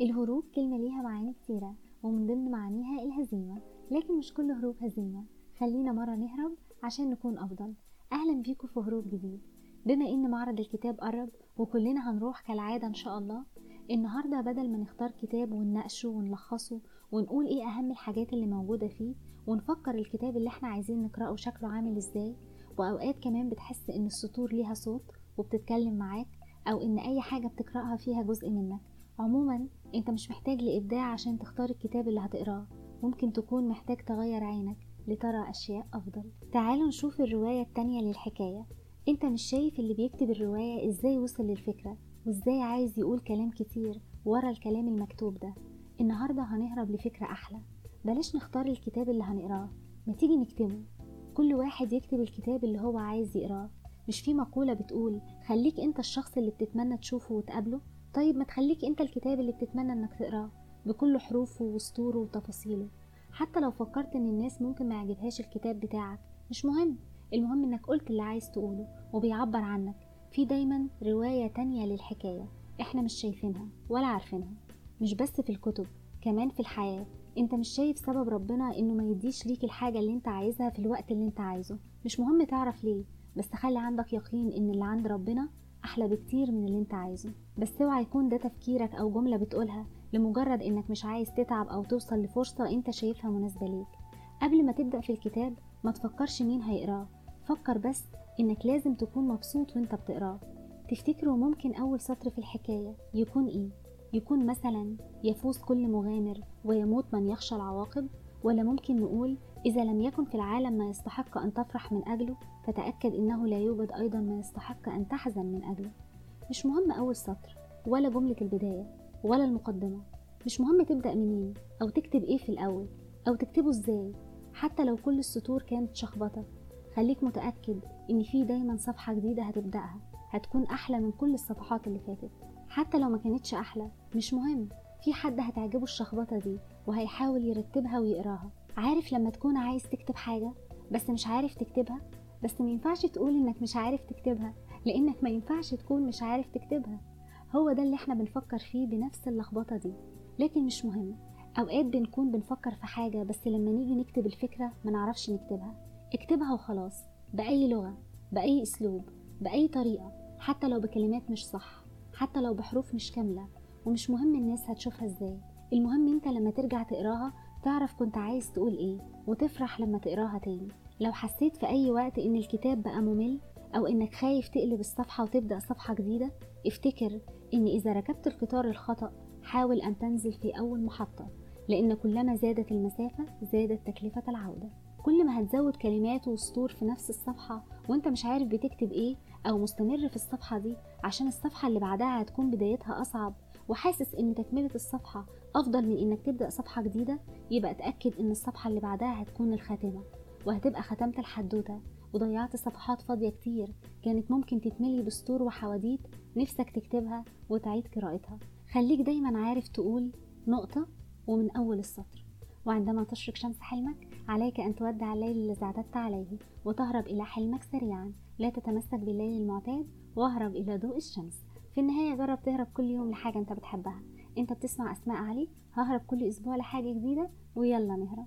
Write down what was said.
الهروب كلمة ليها معاني كتيرة ومن ضمن معانيها الهزيمة لكن مش كل هروب هزيمة. خلينا مرة نهرب عشان نكون أفضل. أهلا بيكم في هروب جديد. بما إن معرض الكتاب قرب وكلنا هنروح كالعادة إن شاء الله النهاردة بدل ما نختار كتاب ونناقشه ونلخصه ونقول إيه أهم الحاجات اللي موجودة فيه ونفكر الكتاب اللي إحنا عايزين نقرأه شكله عامل إزاي وأوقات كمان بتحس إن السطور ليها صوت وبتتكلم معاك أو إن أي حاجة بتقرأها فيها جزء منك. عموما أنت مش محتاج لإبداع عشان تختار الكتاب اللي هتقراه. ممكن تكون محتاج تغير عينك لترى أشياء أفضل. تعالوا نشوف الرواية التانية للحكاية. أنت مش شايف اللي بيكتب الرواية إزاي وصل للفكرة وإزاي عايز يقول كلام كتير ورا الكلام المكتوب ده. النهاردة هنهرب لفكرة أحلى. بلاش نختار الكتاب اللي هنقراه. ما تيجي نكتبه كل واحد يكتب الكتاب اللي هو عايز يقراه. مش في مقولة بتقول خليك أنت الشخص اللي بتتمنى تشوفه وتقابله؟ طيب ما تخليك انت الكتاب اللي بتتمنى انك تقراه بكل حروفه وسطوره وتفاصيله. حتى لو فكرت ان الناس ممكن ما يعجبهاش الكتاب بتاعك مش مهم. المهم انك قلت اللي عايز تقوله وبيعبر عنك. في دايما رواية تانية للحكاية إحنا مش شايفينها ولا عارفينها. مش بس في الكتب كمان في الحياة. انت مش شايف سبب ربنا انه ما يديش ليك الحاجة اللي انت عايزها في الوقت اللي انت عايزه. مش مهم تعرف ليه بس خلي عندك يقين ان اللي عند ربنا أحلى بكتير من اللي أنت عايزه. بس اوعى يكون ده تفكيرك أو جملة بتقولها لمجرد إنك مش عايز تتعب أو توصل لفرصة أنت شايفها مناسبة ليك. قبل ما تبدأ في الكتاب ما تفكرش مين هيقراه. فكر بس إنك لازم تكون مبسوط وأنت بتقراه. تفتكروا ممكن أول سطر في الحكاية يكون إيه؟ يكون مثلا يفوز كل مغامر ويموت من يخشى العواقب؟ ولا ممكن نقول إذا لم يكن في العالم ما يستحق أن تفرح من أجله فتأكد إنه لا يوجد أيضا ما يستحق أن تحزن من أجله. مش مهم أول سطر ولا جملة البداية ولا المقدمة. مش مهم تبدأ منين أو تكتب إيه في الأول أو تكتبه إزاي. حتى لو كل السطور كانت شخبطة خليك متأكد إن في دايما صفحة جديدة هتبدأها هتكون أحلى من كل الصفحات اللي فاتت. حتى لو ما كانتش أحلى مش مهم. في حد هتعجبه الشخبطة دي وهيحاول يرتبها ويقراها. عارف لما تكون عايز تكتب حاجة بس مش عارف تكتبها؟ بس ما ينفعش تقول إنك مش عارف تكتبها لإنك ما ينفعش تكون مش عارف تكتبها. هو ده اللي إحنا بنفكر فيه بنفس اللخبطة دي. لكن مش مهم. أوقات بنكون بنفكر في حاجة بس لما نيجي نكتب الفكرة ما نعرفش نكتبها. اكتبها وخلاص بأي لغة بأي أسلوب بأي طريقة حتى لو بكلمات مش صح حتى لو بحروف مش كاملة. ومش مهم الناس هتشوفها إزاي. المهم انت لما ترجع تقراها تعرف كنت عايز تقول إيه وتفرح لما تقراها تاني. لو حسيت في أي وقت إن الكتاب بقى ممل أو إنك خايف تقلب الصفحة وتبدأ صفحة جديدة افتكر إن إذا ركبت القطار الخطأ حاول أن تنزل في أول محطة لأن كلما زادت المسافة زادت تكلفة العودة. كل ما هتزود كلمات وسطور في نفس الصفحة وأنت مش عارف بتكتب إيه أو مستمر في الصفحة دي عشان الصفحة اللي بعدها هتكون بدايتها أصعب. وحاسس إن تكملة الصفحة أفضل من إنك تبدأ صفحة جديدة يبقى اتأكد إن الصفحة اللي بعدها هتكون الخاتمة وهتبقى ختمت الحدوتة وضيعت صفحات فاضية كتير كانت ممكن تتملي بسطور وحواديت نفسك تكتبها وتعيد قراءتها. خليك دايما عارف تقول نقطة ومن أول السطر. وعندما تشرق شمس حلمك عليك أن تودع الليل الذي اعتدت عليه وتهرب إلى حلمك سريعا. لا تتمسك بالليل المعتاد واهرب إلى ضوء الشمس. في النهاية جرب تهرب كل يوم لحاجة أنت بتحبها. أنت بتسمع أسماء علي ههرب كل أسبوع لحاجة جديدة ويلا نهرب.